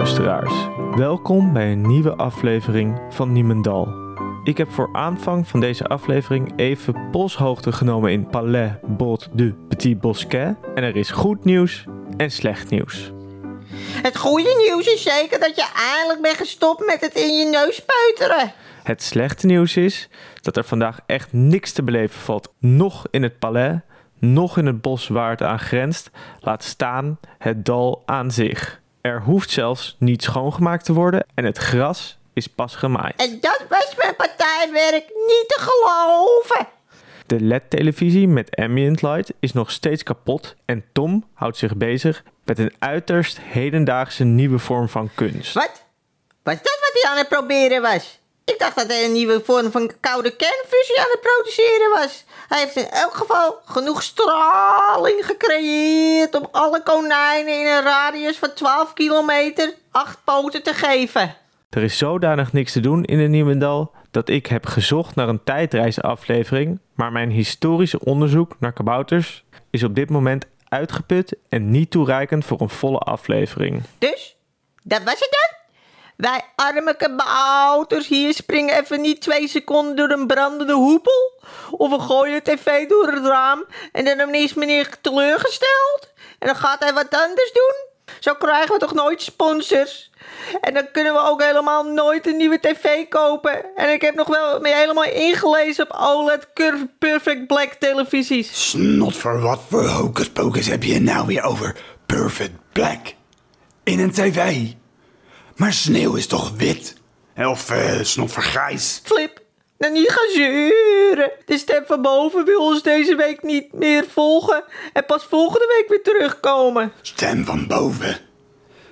luisteraars. Welkom bij een nieuwe aflevering van Niemendal. Ik heb voor aanvang van deze aflevering even polshoogte genomen in Palais Bot du Petit Bosquet. En er is goed nieuws en slecht nieuws. Het goede nieuws is zeker dat je eindelijk bent gestopt met het in je neus peuteren. Het slechte nieuws is dat er vandaag echt niks te beleven valt. Nog in het Palais, nog in het bos waar het aan grenst. Laat staan het dal aan zich. Er hoeft zelfs niet schoongemaakt te worden en het gras is pas gemaaid. En dat was mijn partijwerk niet te geloven. De LED-televisie met ambient light is nog steeds kapot en Tom houdt zich bezig met een uiterst hedendaagse nieuwe vorm van kunst. Wat? Was dat wat hij aan het proberen was? Ik dacht dat hij een nieuwe vorm van koude kernfusie aan het produceren was. Hij heeft in elk geval genoeg straling gecreëerd om alle konijnen in een radius van 12 kilometer acht poten te geven. Er is zodanig niks te doen in de Niemendal dat ik heb gezocht naar een tijdreisaflevering, maar mijn historische onderzoek naar kabouters is op dit moment uitgeput en niet toereikend voor een volle aflevering. Dus, dat was het dan? Wij arme kabouters hier springen even niet twee seconden door een brandende hoepel. Of we gooien de tv door het raam en dan is meneer teleurgesteld. En dan gaat hij wat anders doen. Zo krijgen we toch nooit sponsors. En dan kunnen we ook helemaal nooit een nieuwe tv kopen. En ik heb nog wel me helemaal ingelezen op OLED Curve Perfect Black televisies. Snot voor wat voor hocus pocus heb je nou weer over Perfect Black? In een tv? Maar sneeuw is toch wit? Of eh snot voor grijs? Flip, nou niet gaan zeuren. De stem van boven wil ons deze week niet meer volgen. En pas volgende week weer terugkomen. Stem van boven.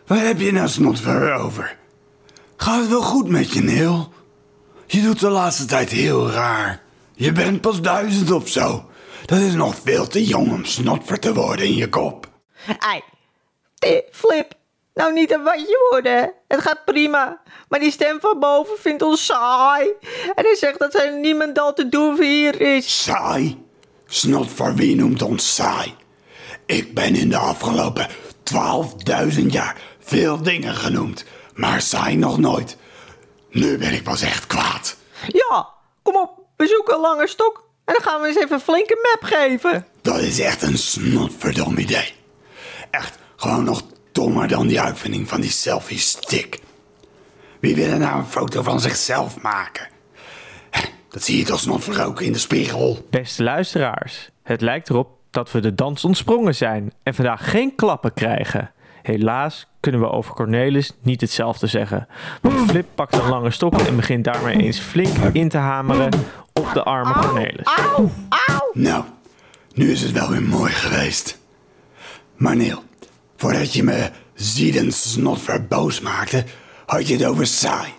Waar heb je nou snot voor over? Gaat het wel goed met je, Neil? Je doet de laatste tijd heel raar. Je bent pas duizend of zo. Dat is nog veel te jong om snotver te worden in je kop. Ei, Flip, nou niet een watje worden. hè. Het gaat prima. Maar die stem van boven vindt ons saai. En hij zegt dat er niemandal te doen hier is. Saai? Snot voor wie noemt ons saai? Ik ben in de afgelopen 12.000 jaar veel dingen genoemd, maar saai nog nooit. Nu ben ik pas echt kwaad. Ja, kom op, we zoeken een lange stok. En dan gaan we eens even een flinke map geven. Dat is echt een snotverdom idee. Echt gewoon nog dommer dan die uitvinding van die selfie stick. Wie wil er nou een foto van zichzelf maken? Dat zie je toch snotver ook in de spiegel. Beste luisteraars, het lijkt erop dat we de dans ontsprongen zijn en vandaag geen klappen krijgen. Helaas kunnen we over Cornelis niet hetzelfde zeggen. Want Flip pakt een lange stok en begint daarmee eens flink in te hameren op de arme Cornelis. Auw, auw. Nou, nu is het wel weer mooi geweest. Maar Neil, voordat je me ziedend snotver boos maakte, had je het over saai.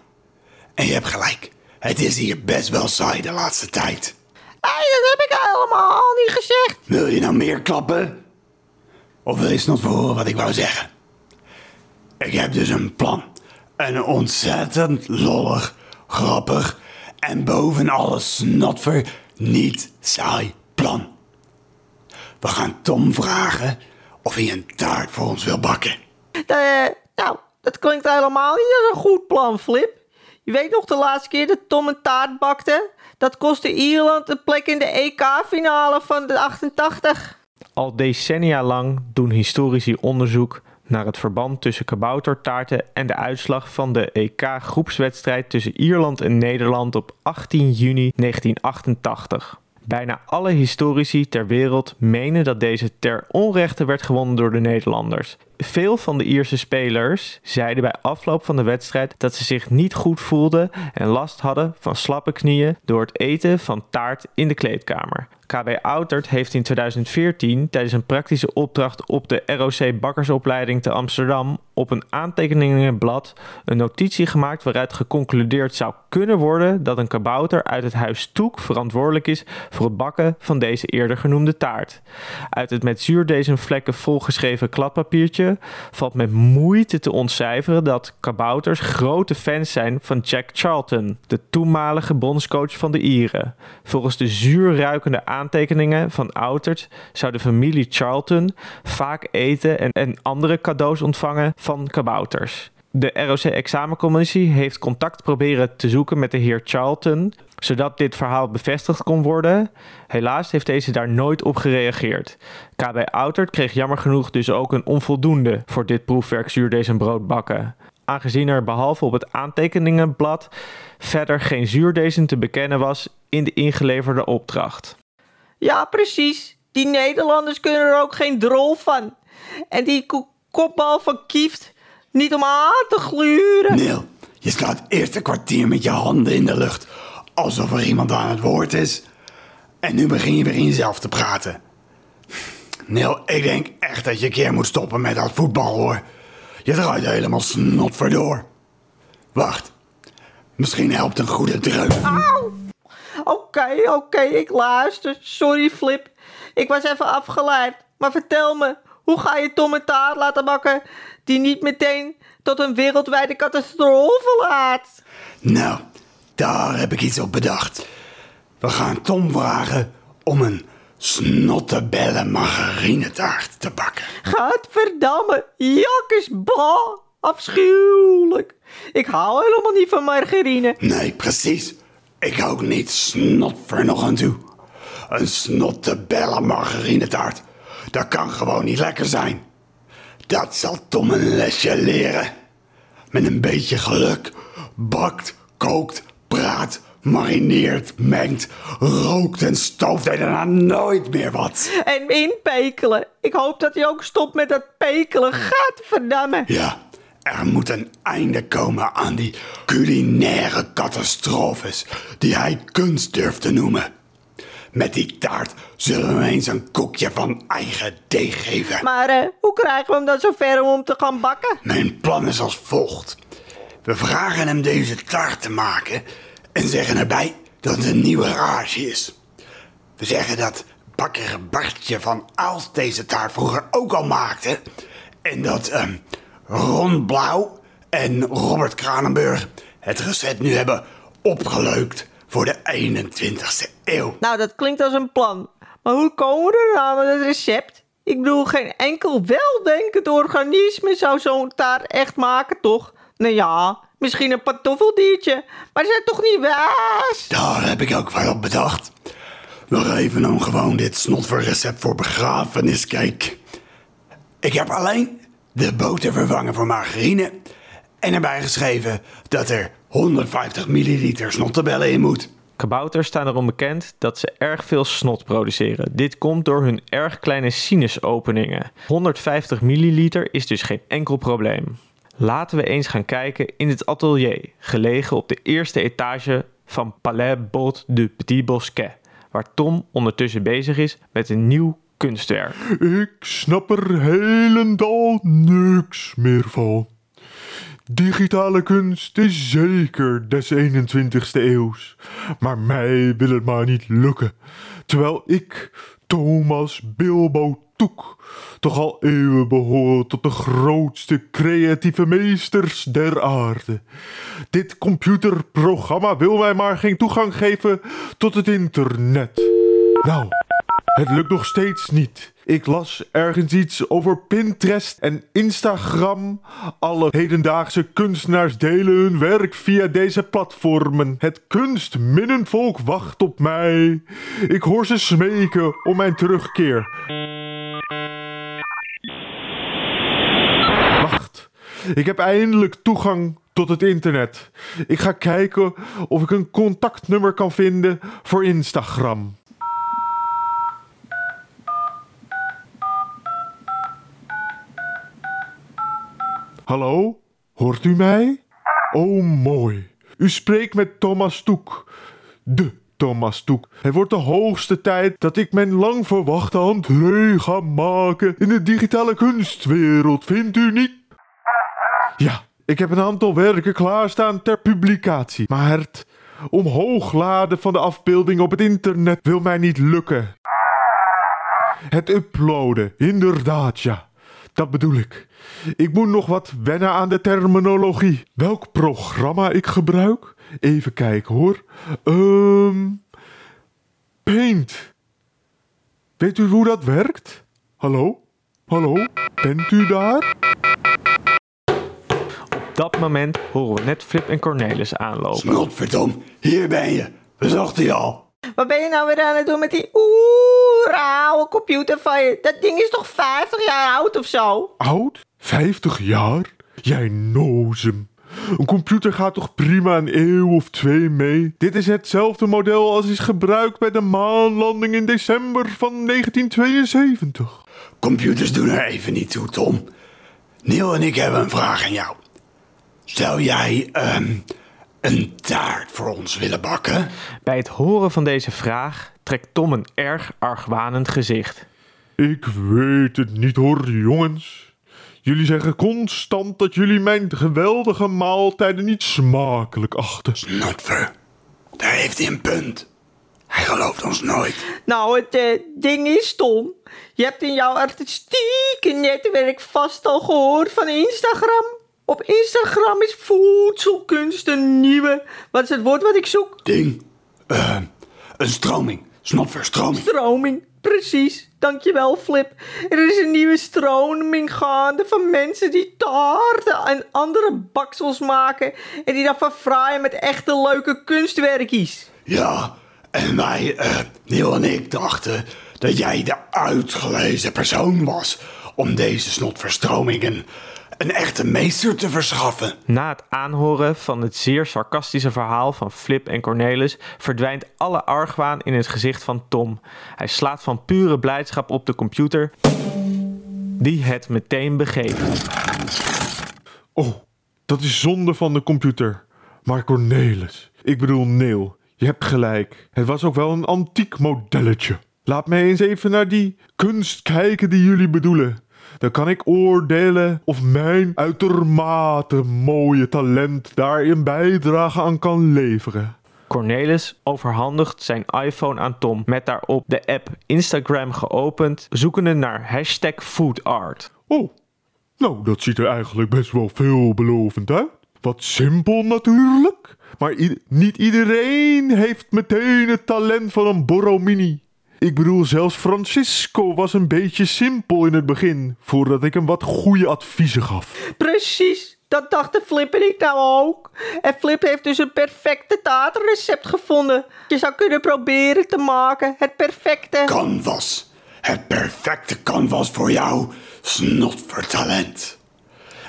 En je hebt gelijk, het is hier best wel saai de laatste tijd. Nee, dat heb ik helemaal niet gezegd. Wil je nou meer klappen? Of wil je snot voor horen wat ik wou zeggen? Ik heb dus een plan. Een ontzettend lollig, grappig en boven alles snotver niet saai plan. We gaan Tom vragen of hij een taart voor ons wil bakken. Eh, nou, dat klinkt helemaal niet als een goed plan, Flip. Je weet nog de laatste keer dat Tom een taart bakte? Dat kostte Ierland een plek in de EK-finale van de 88. Al decennia lang doen historici onderzoek naar het verband tussen kaboutertaarten en de uitslag van de EK-groepswedstrijd tussen Ierland en Nederland op 18 juni 1988. Bijna alle historici ter wereld menen dat deze ter onrechte werd gewonnen door de Nederlanders. Veel van de Ierse spelers zeiden bij afloop van de wedstrijd dat ze zich niet goed voelden en last hadden van slappe knieën door het eten van taart in de kleedkamer. KB Outert heeft in 2014 tijdens een praktische opdracht op de ROC Bakkersopleiding te Amsterdam op een aantekeningenblad een notitie gemaakt waaruit geconcludeerd zou kunnen worden dat een kabouter uit het huis Toek verantwoordelijk is voor het bakken van deze eerder genoemde taart. Uit het met zuurdesemvlekken volgeschreven kladpapiertje valt met moeite te ontcijferen dat kabouters grote fans zijn van Jack Charlton, de toenmalige bondscoach van de Ieren. Volgens de zuurruikende aantekeningen van Outert zou de familie Charlton vaak eten en, en andere cadeaus ontvangen van kabouters. De ROC-examencommissie heeft contact proberen te zoeken met de heer Charlton, zodat dit verhaal bevestigd kon worden. Helaas heeft deze daar nooit op gereageerd. KB Outert kreeg jammer genoeg dus ook een onvoldoende voor dit proefwerk zuurdees en brood bakken. Aangezien er behalve op het aantekeningenblad verder geen zuurdezen te bekennen was in de ingeleverde opdracht. Ja, precies. Die Nederlanders kunnen er ook geen drol van. En die ko- kopbal van Kieft niet om aan te gluren. Neil, je staat eerst een kwartier met je handen in de lucht. Alsof er iemand aan het woord is. En nu begin je weer in jezelf te praten. Neil, ik denk echt dat je een keer moet stoppen met dat voetbal hoor. Je draait helemaal snot door. Wacht. Misschien helpt een goede dreun. Auw. Oké, oké, ik luister. Sorry, Flip. Ik was even afgeleid. Maar vertel me, hoe ga je Tom een taart laten bakken die niet meteen tot een wereldwijde catastrofe laat? Nou, daar heb ik iets op bedacht. We gaan Tom vragen om een snottebellen margarinetaart te bakken. Gadverdamme, jakkersbal. Afschuwelijk. Ik hou helemaal niet van margarine. Nee, precies. Ik ook niet snot voor nog aan toe. Een snottebellen margarinetaart. Dat kan gewoon niet lekker zijn. Dat zal Tom een lesje leren. Met een beetje geluk bakt, kookt, praat, marineert, mengt, rookt en stooft hij daarna nooit meer wat. En inpekelen. Ik hoop dat hij ook stopt met dat pekelen. Gadverdamme. Ja, er moet een einde komen aan die culinaire catastrofes die hij kunst durft te noemen. Met die taart zullen we eens een koekje van eigen deeg geven. Maar eh, hoe krijgen we hem dan zover om hem te gaan bakken? Mijn plan is als volgt. We vragen hem deze taart te maken en zeggen erbij dat het een nieuwe rage is. We zeggen dat bakker Bartje van Aalst deze taart vroeger ook al maakte. En dat ehm, Ron Blauw en Robert Kranenburg het recept nu hebben opgeleukt voor de 21ste eeuw. Nou, dat klinkt als een plan. Maar hoe komen we er nou met het recept? Ik bedoel, geen enkel weldenkend organisme zou zo'n taart echt maken, toch? Nou ja, misschien een pantoffeldiertje, maar ze zijn toch niet wijs? Daar heb ik ook wel op bedacht. Nog even om gewoon dit snotverrecept voor begrafeniscake. Ik heb alleen de boter vervangen voor margarine en erbij geschreven dat er 150 milliliter snottebellen in moet. Kabouters staan erom bekend dat ze erg veel snot produceren. Dit komt door hun erg kleine sinusopeningen. 150 milliliter is dus geen enkel probleem. Laten we eens gaan kijken in het atelier, gelegen op de eerste etage van Palais Bot de Petit Bosquet, waar Tom ondertussen bezig is met een nieuw kunstwerk. Ik snap er helemaal niks meer van. Digitale kunst is zeker des 21ste eeuws, maar mij wil het maar niet lukken. Terwijl ik, Thomas Bilbo Toek, toch al eeuwen behoor tot de grootste creatieve meesters der aarde. Dit computerprogramma wil mij maar geen toegang geven tot het internet. Nou, het lukt nog steeds niet. Ik las ergens iets over Pinterest en Instagram. Alle hedendaagse kunstenaars delen hun werk via deze platformen. Het kunstminnenvolk wacht op mij. Ik hoor ze smeken om mijn terugkeer. Wacht, ik heb eindelijk toegang tot het internet. Ik ga kijken of ik een contactnummer kan vinden voor Instagram. Hallo, hoort u mij? Oh, mooi. U spreekt met Thomas Toek. De Thomas Toek. Het wordt de hoogste tijd dat ik mijn lang verwachte entree ga maken in de digitale kunstwereld, vindt u niet? Ja, ik heb een aantal werken klaarstaan ter publicatie, maar het omhoog laden van de afbeelding op het internet wil mij niet lukken. Het uploaden, inderdaad, ja. Dat bedoel ik. Ik moet nog wat wennen aan de terminologie. Welk programma ik gebruik? Even kijken hoor. Ehm. Paint. Weet u hoe dat werkt? Hallo? Hallo? Bent u daar? dat moment horen we net Flip en Cornelis aanlopen. Snotvertom, hier ben je. We zochten je al. Wat ben je nou weer aan het doen met die oeh, oude computer van je? Dat ding is toch 50 jaar oud of zo? Oud? 50 jaar? Jij nozem. Een computer gaat toch prima een eeuw of twee mee? Dit is hetzelfde model als is gebruikt bij de maanlanding in december van 1972. Computers doen er even niet toe, Tom. Neil en ik hebben een vraag aan jou. Zou jij ehm, een taart voor ons willen bakken? Bij het horen van deze vraag trekt Tom een erg argwanend gezicht. Ik weet het niet hoor, jongens. Jullie zeggen constant dat jullie mijn geweldige maaltijden niet smakelijk achten. Snotver, daar heeft hij een punt. Hij gelooft ons nooit. Nou, het eh, ding is, Tom. Je hebt in jouw artistieke netwerk vast al gehoord van Instagram. Op Instagram is voedselkunst een nieuwe. Wat is het woord wat ik zoek? Ding. Eh, een stroming. Snotverstroming. Stroming. Precies, dankjewel Flip. Er is een nieuwe stroming gaande van mensen die taarten en andere baksels maken. En die dan verfraaien met echte leuke kunstwerkjes. Ja, en wij, eh, Neil en ik dachten dat jij de uitgelezen persoon was om deze snotverstromingen een echte meester te verschaffen. Na het aanhoren van het zeer sarcastische verhaal van Flip en Cornelis verdwijnt alle argwaan in het gezicht van Tom. Hij slaat van pure blijdschap op de computer, die het meteen begeeft. Oh, dat is zonde van de computer. Maar Cornelis, ik bedoel Neil, je hebt gelijk. Het was ook wel een antiek modelletje. Laat mij eens even naar die kunst kijken die jullie bedoelen. Dan kan ik oordelen of mijn uitermate mooie talent daar een bijdrage aan kan leveren. Cornelis overhandigt zijn iPhone aan Tom met daarop de app Instagram geopend, zoekende naar hashtag foodart. Oh, nou, dat ziet er eigenlijk best wel veelbelovend uit. Wat simpel natuurlijk. Maar niet iedereen heeft meteen het talent van een Borromini. Ik bedoel, zelfs Francisco was een beetje simpel in het begin, voordat ik hem wat goede adviezen gaf. Precies, dat dachten Flip en ik nou ook. En Flip heeft dus een perfecte taartrecept gevonden. Je zou kunnen proberen te maken, het perfecte. Canvas. Het perfecte canvas voor jou, snotvertalent.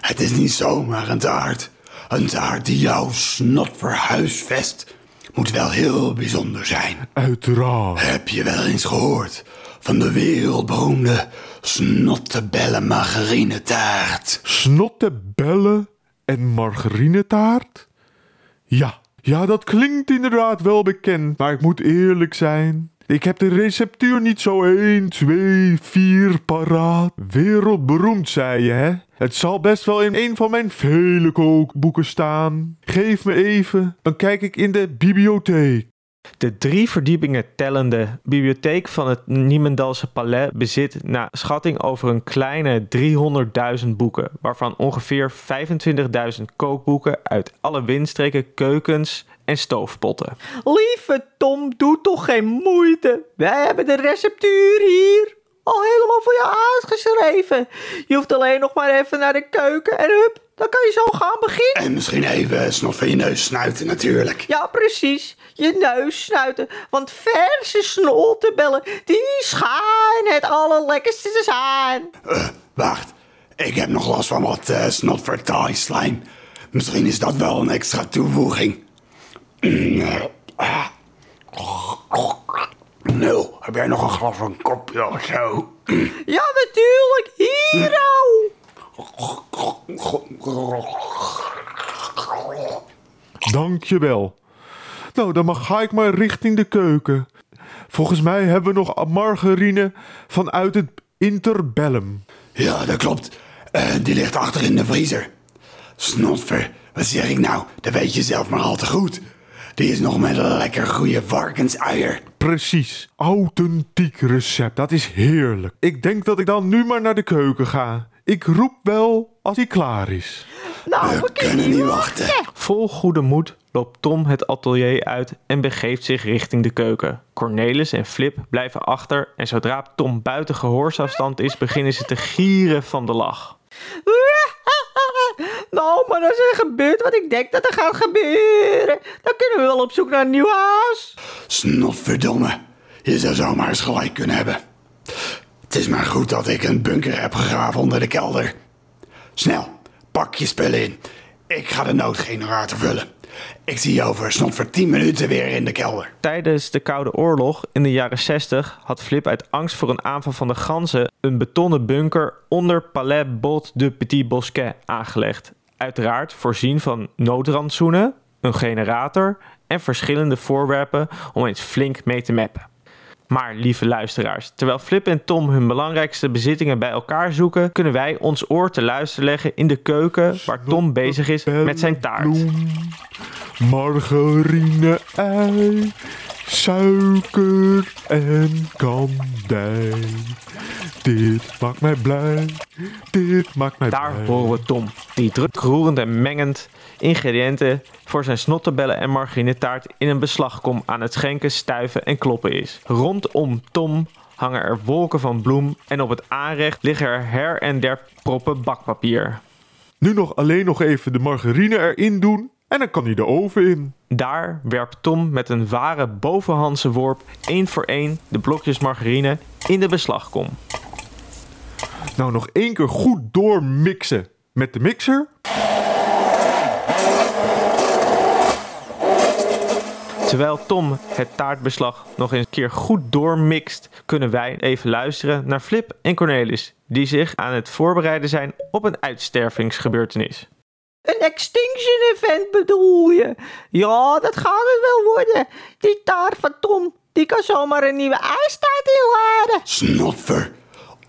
Het is niet zomaar een taart. Een taart die jouw snotver huisvest moet wel heel bijzonder zijn. Uiteraard. Heb je wel eens gehoord van de wereldberoemde snottebellen margarinetaart? Snottebellen en margarinetaart? Ja, ja, dat klinkt inderdaad wel bekend, maar ik moet eerlijk zijn. Ik heb de receptuur niet zo 1, 2, 4 paraat. Wereldberoemd, zei je, hè? Het zal best wel in een van mijn vele kookboeken staan. Geef me even, dan kijk ik in de bibliotheek. De drie verdiepingen tellende bibliotheek van het Niemendalse Palais bezit naar schatting over een kleine 300.000 boeken, waarvan ongeveer 25.000 kookboeken uit alle windstreken, keukens en stoofpotten. Lieve Tom, doe toch geen moeite. Wij hebben de receptuur hier al helemaal voor je uitgeschreven. Je hoeft alleen nog maar even naar de keuken en hup, dan kan je zo gaan beginnen. En misschien even snot van je neus snuiten natuurlijk. Ja, precies. Je neus snuiten. Want verse snottenbellen, die schijnen het allerlekkerste te zijn. Eh, wacht, ik heb nog last van wat uh, snotvertaalslijm. Misschien is dat wel een extra toevoeging. Nul, heb jij nog een glas van kopje of zo? Ja, natuurlijk. Hier nou. Dankjewel. Nou, dan mag- ga ik maar richting de keuken. Volgens mij hebben we nog margarine vanuit het interbellum. Ja, dat klopt. Eh, die ligt achter in de vriezer. Snotver, wat zeg ik nou? Dat weet je zelf maar al te goed. Die is nog met een lekker goede varkenseier. Precies. Authentiek recept. Dat is heerlijk. Ik denk dat ik dan nu maar naar de keuken ga. Ik roep wel als hij klaar is. Nou, We kunnen niet wachten. Vol goede moed loopt Tom het atelier uit en begeeft zich richting de keuken. Cornelis en Flip blijven achter en zodra Tom buiten gehoorsafstand is, beginnen ze te gieren van de lach. Nou, maar als er gebeurt wat ik denk dat er gaat gebeuren, dan kunnen we wel op zoek naar een nieuw huis. Snotverdomme, je zou zomaar eens gelijk kunnen hebben. Het is maar goed dat ik een bunker heb gegraven onder de kelder. Snel, pak je spullen in. Ik ga de noodgenerator vullen. Ik zie je over snot voor 10 minuten weer in de kelder. Tijdens de Koude Oorlog in de jaren 60 had Flip uit angst voor een aanval van de ganzen een betonnen bunker onder Palais Bot de Petit Bosquet aangelegd. Uiteraard voorzien van noodrandsoenen, een generator en verschillende voorwerpen om eens flink mee te mappen. Maar lieve luisteraars, terwijl Flip en Tom hun belangrijkste bezittingen bij elkaar zoeken, kunnen wij ons oor te luisteren leggen in de keuken waar Tom bezig is met zijn taart. Margarine, ei, suiker en kandij. Dit maakt mij blij, dit maakt mij Daar blij. horen we Tom, die druk roerend en mengend ingrediënten voor zijn snottenbellen en margarinetaart in een beslagkom aan het schenken, stuiven en kloppen is. Rondom Tom hangen er wolken van bloem en op het aanrecht liggen er her en der proppen bakpapier. Nu nog alleen nog even de margarine erin doen en dan kan hij de oven in. Daar werpt Tom met een ware bovenhandse worp één voor één de blokjes margarine in de beslagkom. Nou nog één keer goed doormixen met de mixer. Terwijl Tom het taartbeslag nog eens een keer goed doormixt, kunnen wij even luisteren naar Flip en Cornelis, die zich aan het voorbereiden zijn op een uitstervingsgebeurtenis. Een extinction event bedoel je? Ja, dat gaat het wel worden. Die taart van Tom, die kan zomaar een nieuwe ijstijd inladen. Snotver.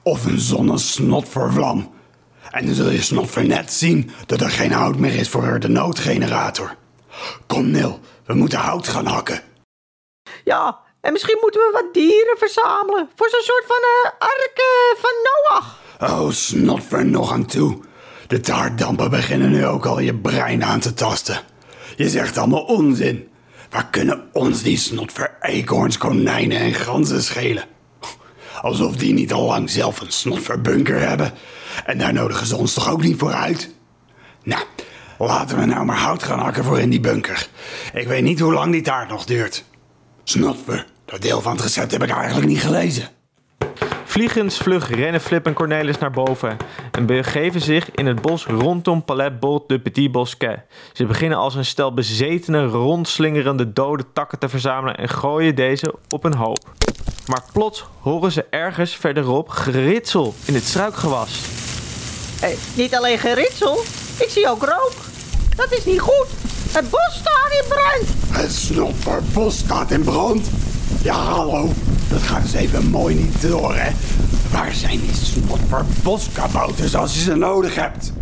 Of een zonnesnotvervlam. En dan zul je snotver net zien dat er geen hout meer is voor de noodgenerator. Kom Nil, we moeten hout gaan hakken. Ja, en misschien moeten we wat dieren verzamelen. Voor zo'n soort van eh ark eh, van Noach. Oh, snotver nog aan toe. De taartdampen beginnen nu ook al je brein aan te tasten. Je zegt allemaal onzin. Waar kunnen ons die snotver eekhoorns, konijnen en ganzen schelen? Alsof die niet al lang zelf een snotverbunker hebben. En daar nodigen ze ons toch ook niet voor uit? Nou, laten we nou maar hout gaan hakken voor in die bunker. Ik weet niet hoe lang die taart nog duurt. Snotver, dat deel van het recept heb ik eigenlijk niet gelezen. Vliegensvlug rennen Flip en Cornelis naar boven en begeven zich in het bos rondom Palais Bot de Petit Bosquet. Ze beginnen als een stel bezetene, rondslingerende dode takken te verzamelen en gooien deze op een hoop. Maar plots horen ze ergens verderop geritsel in het struikgewas. Hey, niet alleen geritsel, ik zie ook rook. Dat is niet goed. Het bos staat in brand. Het snotverbos staat in brand. Ja, hallo. Dat gaat dus even mooi niet door, hè. Waar zijn die snotverboskabouters als je ze nodig hebt?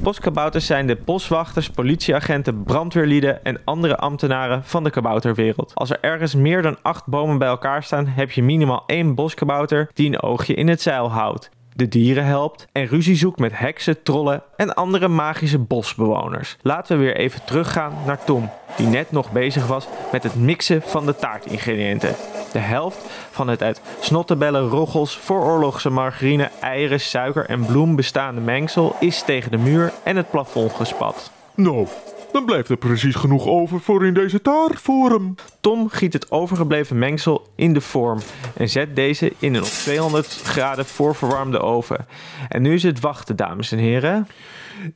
Boskabouters zijn de boswachters, politieagenten, brandweerlieden en andere ambtenaren van de kabouterwereld. Als er ergens meer dan acht bomen bij elkaar staan, heb je minimaal één boskabouter die een oogje in het zeil houdt. De dieren helpt en ruzie zoekt met heksen, trollen en andere magische bosbewoners. Laten we weer even teruggaan naar Tom, die net nog bezig was met het mixen van de taartingrediënten. De helft van het uit snottenbellen, roggels, vooroorlogse margarine, eieren, suiker en bloem bestaande mengsel is tegen de muur en het plafond gespat. Nou, dan blijft er precies genoeg over voor in deze taart voor hem. Tom giet het overgebleven mengsel in de vorm en zet deze in een op 200 graden voorverwarmde oven. En nu is het wachten, dames en heren.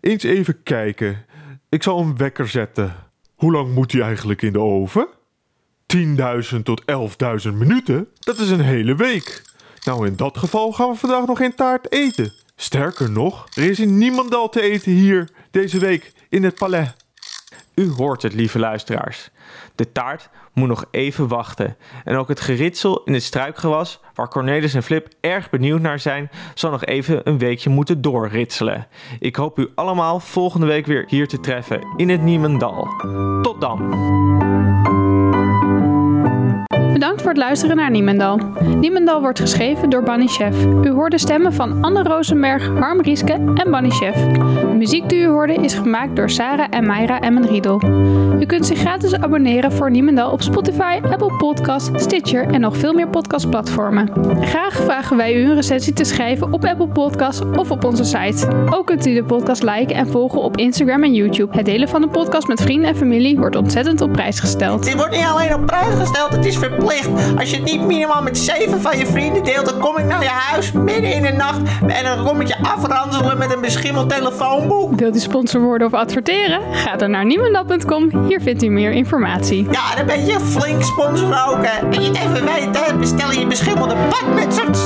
Eens even kijken. Ik zal een wekker zetten. Hoe lang moet hij eigenlijk in de oven? 10.000 tot 11.000 minuten? Dat is een hele week. Nou, in dat geval gaan we vandaag nog geen taart eten. Sterker nog, er is niemandal te eten hier deze week in het palais. U hoort het, lieve luisteraars. De taart moet nog even wachten. En ook het geritsel in het struikgewas, waar Cornelis en Flip erg benieuwd naar zijn, zal nog even een weekje moeten doorritselen. Ik hoop u allemaal volgende week weer hier te treffen in het Niemendal. Tot dan! Voor luisteren naar Niemendal. Niemendal wordt geschreven door Bunny Chef. U hoorde stemmen van Anne Rosenberg, Harm Rieske en Bunny Chef. De muziek die u hoorde is gemaakt door Sarah en Mayra Emmenriedel. U kunt zich gratis abonneren voor Niemendal op Spotify, Apple Podcasts, Stitcher en nog veel meer podcastplatformen. Graag vragen wij u een recensie te schrijven op Apple Podcasts of op onze site. Ook kunt u de podcast liken en volgen op Instagram en YouTube. Het delen van de podcast met vrienden en familie wordt ontzettend op prijs gesteld. Dit wordt niet alleen op prijs gesteld, het is verplicht. Als je het niet minimaal met zeven van je vrienden deelt, dan kom ik naar je huis midden in de nacht en dan kom ik je afranselen met een beschimmeld telefoonboek. Wilt u sponsor worden of adverteren? Ga dan naar niemendal.com. Hier vindt u meer informatie. Ja, dan ben je flink sponsor ook, hè. En je het even weten, bestel je beschimmelde badmutsers.